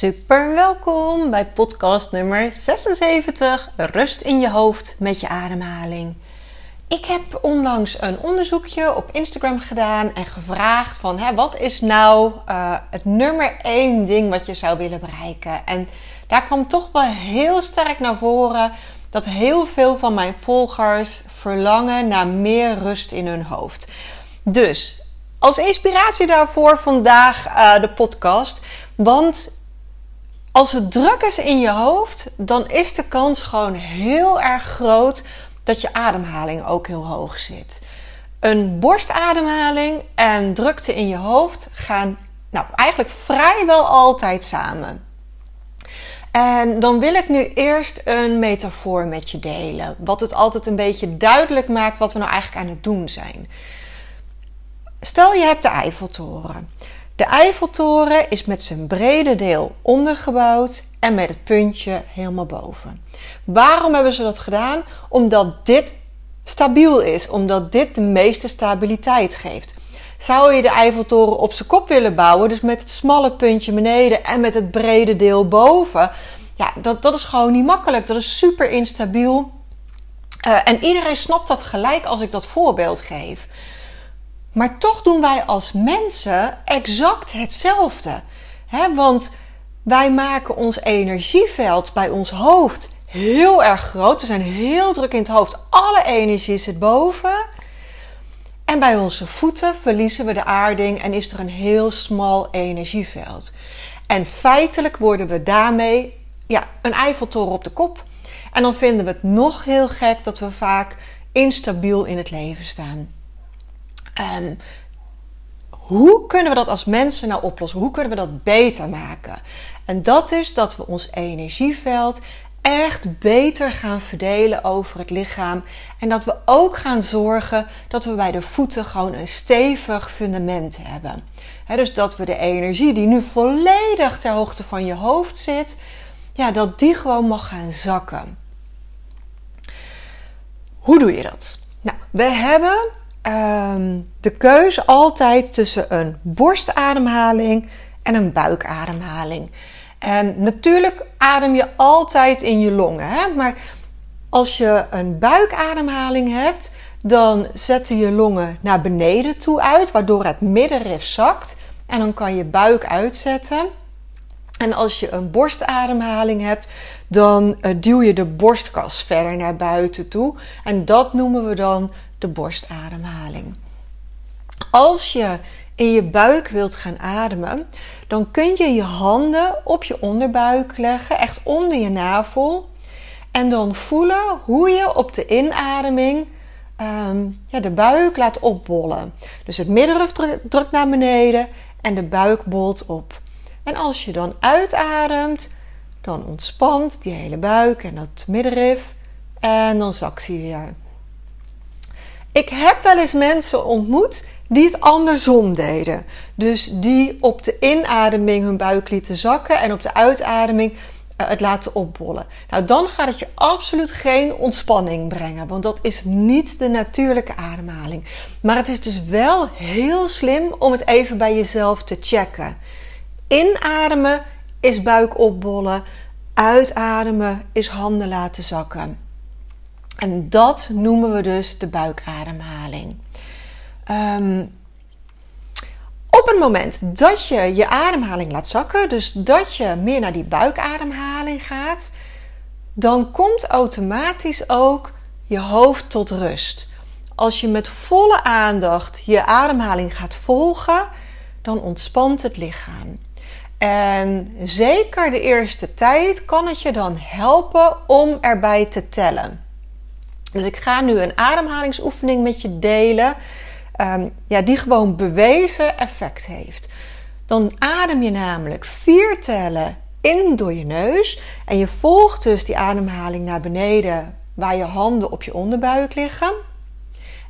Super welkom bij podcast nummer 76, Rust in je hoofd met je ademhaling. Ik heb onlangs een onderzoekje op Instagram gedaan en gevraagd van hè, wat is nou uh, het nummer één ding wat je zou willen bereiken. En daar kwam toch wel heel sterk naar voren dat heel veel van mijn volgers verlangen naar meer rust in hun hoofd. Dus als inspiratie daarvoor vandaag uh, de podcast. Want als het druk is in je hoofd, dan is de kans gewoon heel erg groot dat je ademhaling ook heel hoog zit. Een borstademhaling en drukte in je hoofd gaan nou, eigenlijk vrijwel altijd samen. En dan wil ik nu eerst een metafoor met je delen. Wat het altijd een beetje duidelijk maakt wat we nou eigenlijk aan het doen zijn. Stel je hebt de Eiffeltoren. De Eiffeltoren is met zijn brede deel ondergebouwd en met het puntje helemaal boven. Waarom hebben ze dat gedaan? Omdat dit stabiel is, omdat dit de meeste stabiliteit geeft. Zou je de Eiffeltoren op zijn kop willen bouwen, dus met het smalle puntje beneden en met het brede deel boven, ja, dat, dat is gewoon niet makkelijk. Dat is super instabiel. Uh, en iedereen snapt dat gelijk als ik dat voorbeeld geef. Maar toch doen wij als mensen exact hetzelfde. He, want wij maken ons energieveld bij ons hoofd heel erg groot. We zijn heel druk in het hoofd. Alle energie zit boven. En bij onze voeten verliezen we de aarding en is er een heel smal energieveld. En feitelijk worden we daarmee ja, een Eiffeltoren op de kop. En dan vinden we het nog heel gek dat we vaak instabiel in het leven staan. Hoe kunnen we dat als mensen nou oplossen? Hoe kunnen we dat beter maken? En dat is dat we ons energieveld echt beter gaan verdelen over het lichaam. En dat we ook gaan zorgen dat we bij de voeten gewoon een stevig fundament hebben. dus dat we de energie die nu volledig ter hoogte van je hoofd zit, ja, dat die gewoon mag gaan zakken. Hoe doe je dat? Nou, we hebben um, de keuze altijd tussen een borstademhaling en een buikademhaling. En natuurlijk adem je altijd in je longen, hè? maar als je een buikademhaling hebt, dan zetten je longen naar beneden toe uit, waardoor het middenrif zakt. En dan kan je buik uitzetten. En als je een borstademhaling hebt, dan uh, duw je de borstkas verder naar buiten toe. En dat noemen we dan de borstademhaling. Als je in je buik wilt gaan ademen, dan kun je je handen op je onderbuik leggen, echt onder je navel. En dan voelen hoe je op de inademing um, ja, de buik laat opbollen. Dus het middenrif drukt naar beneden en de buik bolt op. En als je dan uitademt, dan ontspant die hele buik en dat middenrif. En dan zakt hij weer. Ik heb wel eens mensen ontmoet die het andersom deden. Dus die op de inademing hun buik lieten zakken en op de uitademing uh, het laten opbollen. Nou, dan gaat het je absoluut geen ontspanning brengen, want dat is niet de natuurlijke ademhaling. Maar het is dus wel heel slim om het even bij jezelf te checken. Inademen is buik opbollen, uitademen is handen laten zakken. En dat noemen we dus de buikademhaling. Um, op het moment dat je je ademhaling laat zakken, dus dat je meer naar die buikademhaling gaat, dan komt automatisch ook je hoofd tot rust. Als je met volle aandacht je ademhaling gaat volgen, dan ontspant het lichaam. En zeker de eerste tijd kan het je dan helpen om erbij te tellen. Dus ik ga nu een ademhalingsoefening met je delen. ehm, ja, die gewoon bewezen effect heeft. Dan adem je namelijk vier tellen in door je neus en je volgt dus die ademhaling naar beneden waar je handen op je onderbuik liggen.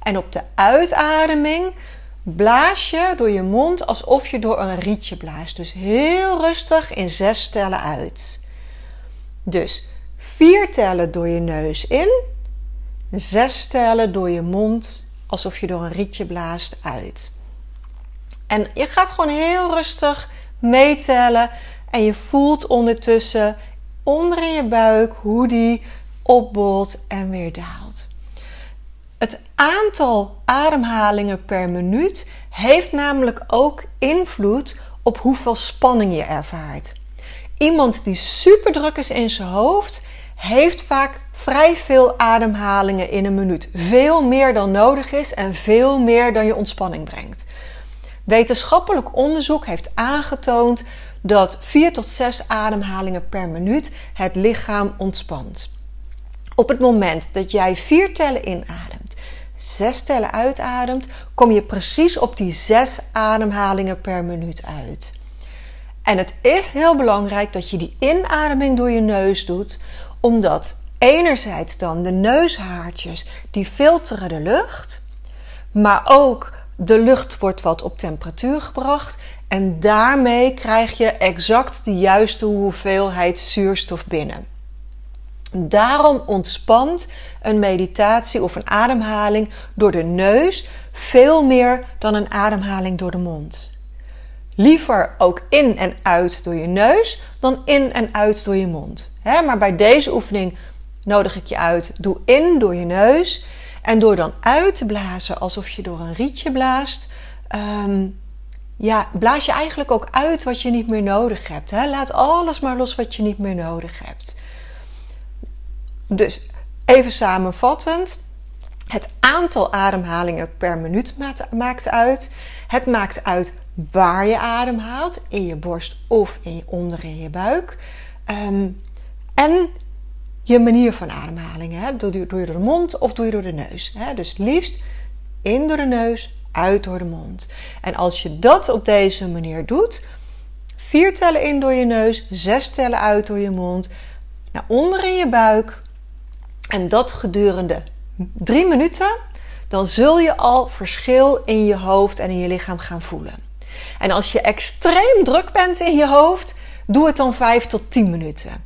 En op de uitademing blaas je door je mond alsof je door een rietje blaast. Dus heel rustig in zes tellen uit. Dus vier tellen door je neus in, zes tellen door je mond alsof je door een rietje blaast uit. En je gaat gewoon heel rustig meetellen en je voelt ondertussen onder in je buik hoe die opbolt en weer daalt. Het aantal ademhalingen per minuut heeft namelijk ook invloed op hoeveel spanning je ervaart. Iemand die super druk is in zijn hoofd, heeft vaak vrij veel ademhalingen in een minuut. Veel meer dan nodig is en veel meer dan je ontspanning brengt. Wetenschappelijk onderzoek heeft aangetoond dat 4 tot 6 ademhalingen per minuut het lichaam ontspant. Op het moment dat jij vier tellen inademt, zes tellen uitademt, kom je precies op die zes ademhalingen per minuut uit. En het is heel belangrijk dat je die inademing door je neus doet, omdat enerzijds dan de neushaartjes die filteren de lucht, maar ook de lucht wordt wat op temperatuur gebracht en daarmee krijg je exact de juiste hoeveelheid zuurstof binnen. Daarom ontspant een meditatie of een ademhaling door de neus veel meer dan een ademhaling door de mond. Liever ook in en uit door je neus dan in en uit door je mond. maar bij deze oefening nodig ik je uit: doe in door je neus en door dan uit te blazen alsof je door een rietje blaast. Ehm, ja, blaas je eigenlijk ook uit wat je niet meer nodig hebt. Laat alles maar los wat je niet meer nodig hebt. Dus even samenvattend. Het aantal ademhalingen per minuut maakt uit. Het maakt uit waar je ademhaalt, in je borst of in je, onder in je buik. Ehm, en je manier van ademhaling. Hè? Doe, je door de mond of doe je door de neus. Hè? Dus liefst in door de neus, uit door de mond. En als je dat op deze manier doet, vier tellen in door je neus, zes tellen uit door je mond, naar onder in je buik, en dat gedurende drie minuten, dan zul je al verschil in je hoofd en in je lichaam gaan voelen. En als je extreem druk bent in je hoofd, doe het dan 5 tot 10 minuten.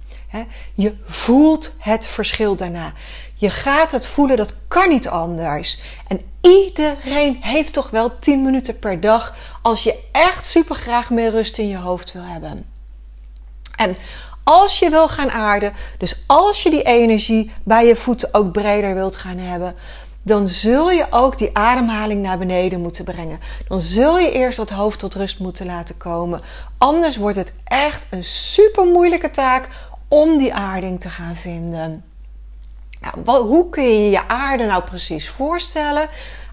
Je voelt het verschil daarna. Je gaat het voelen, dat kan niet anders. En iedereen heeft toch wel 10 minuten per dag als je echt super graag meer rust in je hoofd wil hebben. En als je wil gaan aarden, dus als je die energie bij je voeten ook breder wilt gaan hebben, dan zul je ook die ademhaling naar beneden moeten brengen. Dan zul je eerst dat hoofd tot rust moeten laten komen. Anders wordt het echt een super moeilijke taak om die aarding te gaan vinden. Nou, hoe kun je je aarde nou precies voorstellen?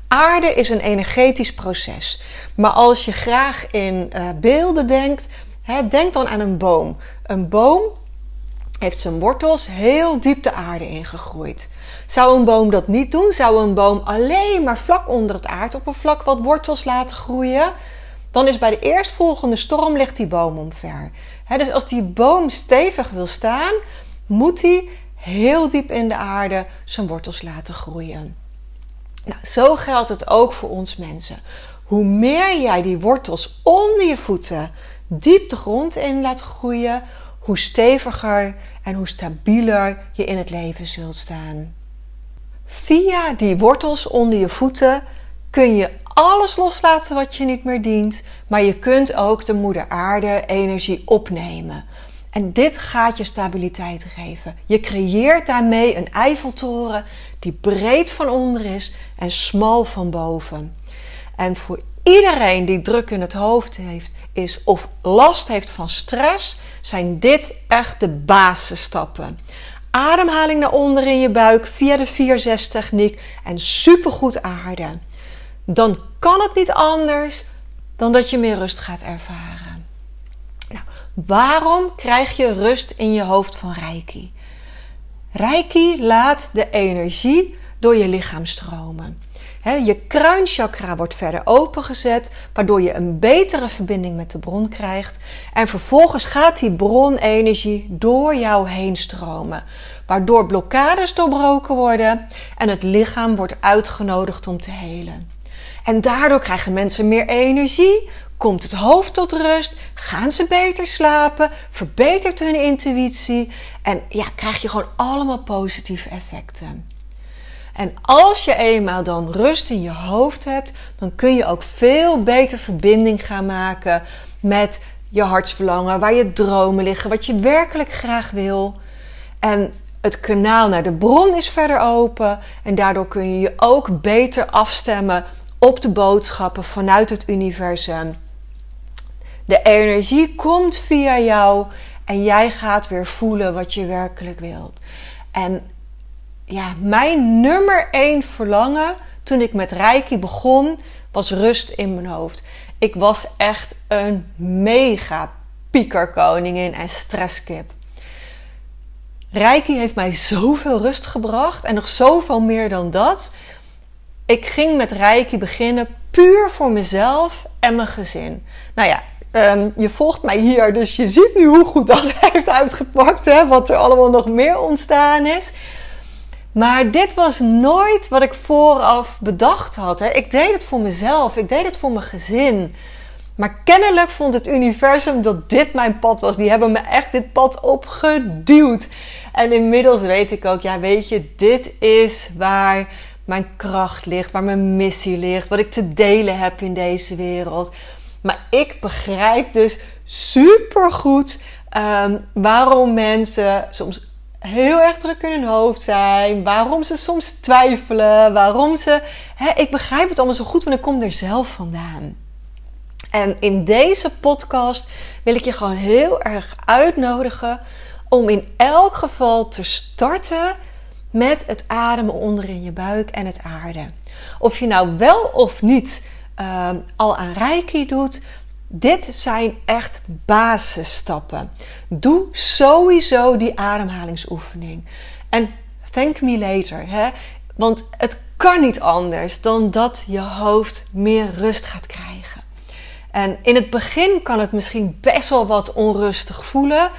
Aarde is een energetisch proces. Maar als je graag in uh, beelden denkt, denk dan aan een boom. Een boom heeft zijn wortels heel diep de aarde ingegroeid. Zou een boom dat niet doen? Zou een boom alleen maar vlak onder het aardoppervlak wat wortels laten groeien? Dan is bij de eerstvolgende storm ligt die boom omver. Dus als die boom stevig wil staan, moet hij heel diep in de aarde zijn wortels laten groeien. Nou, zo geldt het ook voor ons mensen. Hoe meer jij die wortels onder je voeten diep de grond in laat groeien, hoe steviger en hoe stabieler je in het leven zult staan. Via die wortels onder je voeten kun je alles loslaten wat je niet meer dient, maar je kunt ook de moeder aarde energie opnemen. En dit gaat je stabiliteit geven. Je creëert daarmee een Eiffeltoren die breed van onder is en smal van boven. En voor iedereen die druk in het hoofd heeft is of last heeft van stress, zijn dit echt de basisstappen. Ademhaling naar onder in je buik via de 4-6 techniek en supergoed aarden. Dan kan het niet anders dan dat je meer rust gaat ervaren. Nou, waarom krijg je rust in je hoofd van Reiki? Reiki laat de energie door je lichaam stromen. je kruinchakra wordt verder opengezet, waardoor je een betere verbinding met de bron krijgt. En vervolgens gaat die bronenergie door jou heen stromen, waardoor blokkades doorbroken worden en het lichaam wordt uitgenodigd om te helen. En daardoor krijgen mensen meer energie, komt het hoofd tot rust, gaan ze beter slapen, verbetert hun intuïtie en ja, krijg je gewoon allemaal positieve effecten. En als je eenmaal dan rust in je hoofd hebt, dan kun je ook veel beter verbinding gaan maken met je hartsverlangen, waar je dromen liggen, wat je werkelijk graag wil. En het kanaal naar de bron is verder open en daardoor kun je je ook beter afstemmen op de boodschappen vanuit het universum. De energie komt via jou en jij gaat weer voelen wat je werkelijk wilt. En ja, mijn nummer één verlangen toen ik met Reiki begon, was rust in mijn hoofd. Ik was echt een mega piekerkoningin en stresskip. Reiki heeft mij zoveel rust gebracht en nog zoveel meer dan dat. Ik ging met Reiki beginnen puur voor mezelf en mijn gezin. Nou ja, ehm, je volgt mij hier, dus je ziet nu hoe goed dat heeft uitgepakt. Hè? Wat er allemaal nog meer ontstaan is. Maar dit was nooit wat ik vooraf bedacht had. Hè. Ik deed het voor mezelf, ik deed het voor mijn gezin. Maar kennelijk vond het universum dat dit mijn pad was. Die hebben me echt dit pad opgeduwd. En inmiddels weet ik ook, ja weet je, dit is waar mijn kracht ligt, waar mijn missie ligt, wat ik te delen heb in deze wereld. Maar ik begrijp dus super goed um, waarom mensen soms heel erg druk in hun hoofd zijn, waarom ze soms twijfelen, waarom ze. Ik begrijp het allemaal zo goed, want ik kom er zelf vandaan. En in deze podcast wil ik je gewoon heel erg uitnodigen om in elk geval te starten met het ademen onder in je buik en het aarden. Of je nou wel of niet uh, al aan reiki doet, dit zijn echt basisstappen. Doe sowieso die ademhalingsoefening. En thank me later. Hè? Want het kan niet anders dan dat je hoofd meer rust gaat krijgen. En in het begin kan het misschien best wel wat onrustig voelen.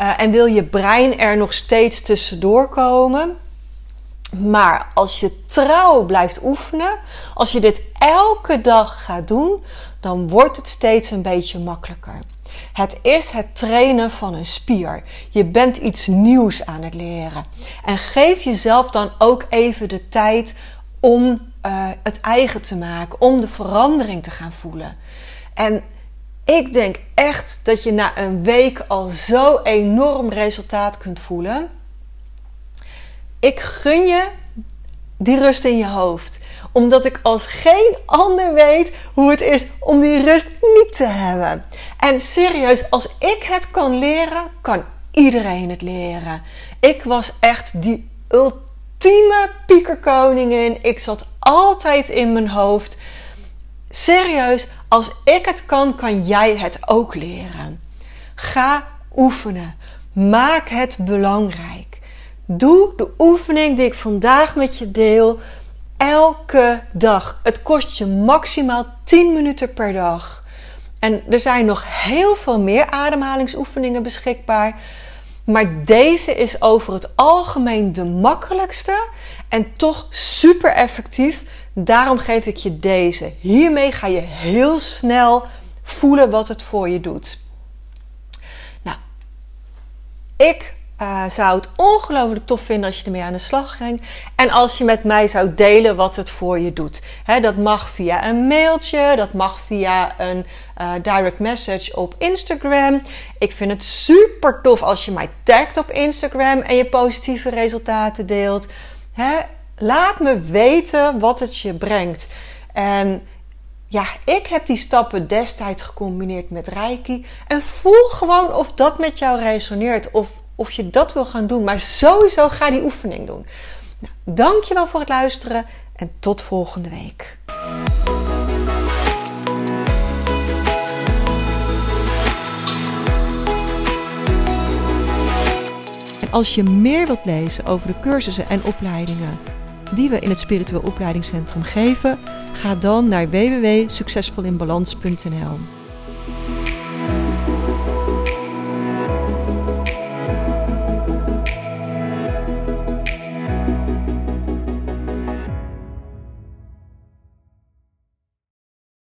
Uh, en wil je brein er nog steeds tussendoor komen. Maar als je trouw blijft oefenen, als je dit elke dag gaat doen, dan wordt het steeds een beetje makkelijker. Het is het trainen van een spier. Je bent iets nieuws aan het leren. En geef jezelf dan ook even de tijd om uh, het eigen te maken, om de verandering te gaan voelen. En ik denk echt dat je na een week al zo enorm resultaat kunt voelen. Ik gun je die rust in je hoofd omdat ik als geen ander weet hoe het is om die rust niet te hebben. En serieus, als ik het kan leren, kan iedereen het leren. Ik was echt die ultieme piekerkoningin. Ik zat altijd in mijn hoofd. Serieus, als ik het kan, kan jij het ook leren. Ga oefenen. Maak het belangrijk. Doe de oefening die ik vandaag met je deel elke dag. Het kost je maximaal 10 minuten per dag. En er zijn nog heel veel meer ademhalingsoefeningen beschikbaar. Maar deze is over het algemeen de makkelijkste en toch super effectief. Daarom geef ik je deze. Hiermee ga je heel snel voelen wat het voor je doet. Nou, ik uh, zou het ongelooflijk tof vinden als je ermee aan de slag ging. En als je met mij zou delen wat het voor je doet. dat mag via een mailtje, dat mag via een uh, direct message op Instagram. Ik vind het super tof als je mij tagt op Instagram en je positieve resultaten deelt. laat me weten wat het je brengt. En ja, ik heb die stappen destijds gecombineerd met Reiki. En voel gewoon of dat met jou resoneert. Of of je dat wil gaan doen. Maar sowieso ga die oefening doen. Nou, dankjewel voor het luisteren en tot volgende week. Als je meer wilt lezen over de cursussen en opleidingen die we in het Spiritueel Opleidingscentrum geven, ga dan naar www.succesvolinbalans.nl.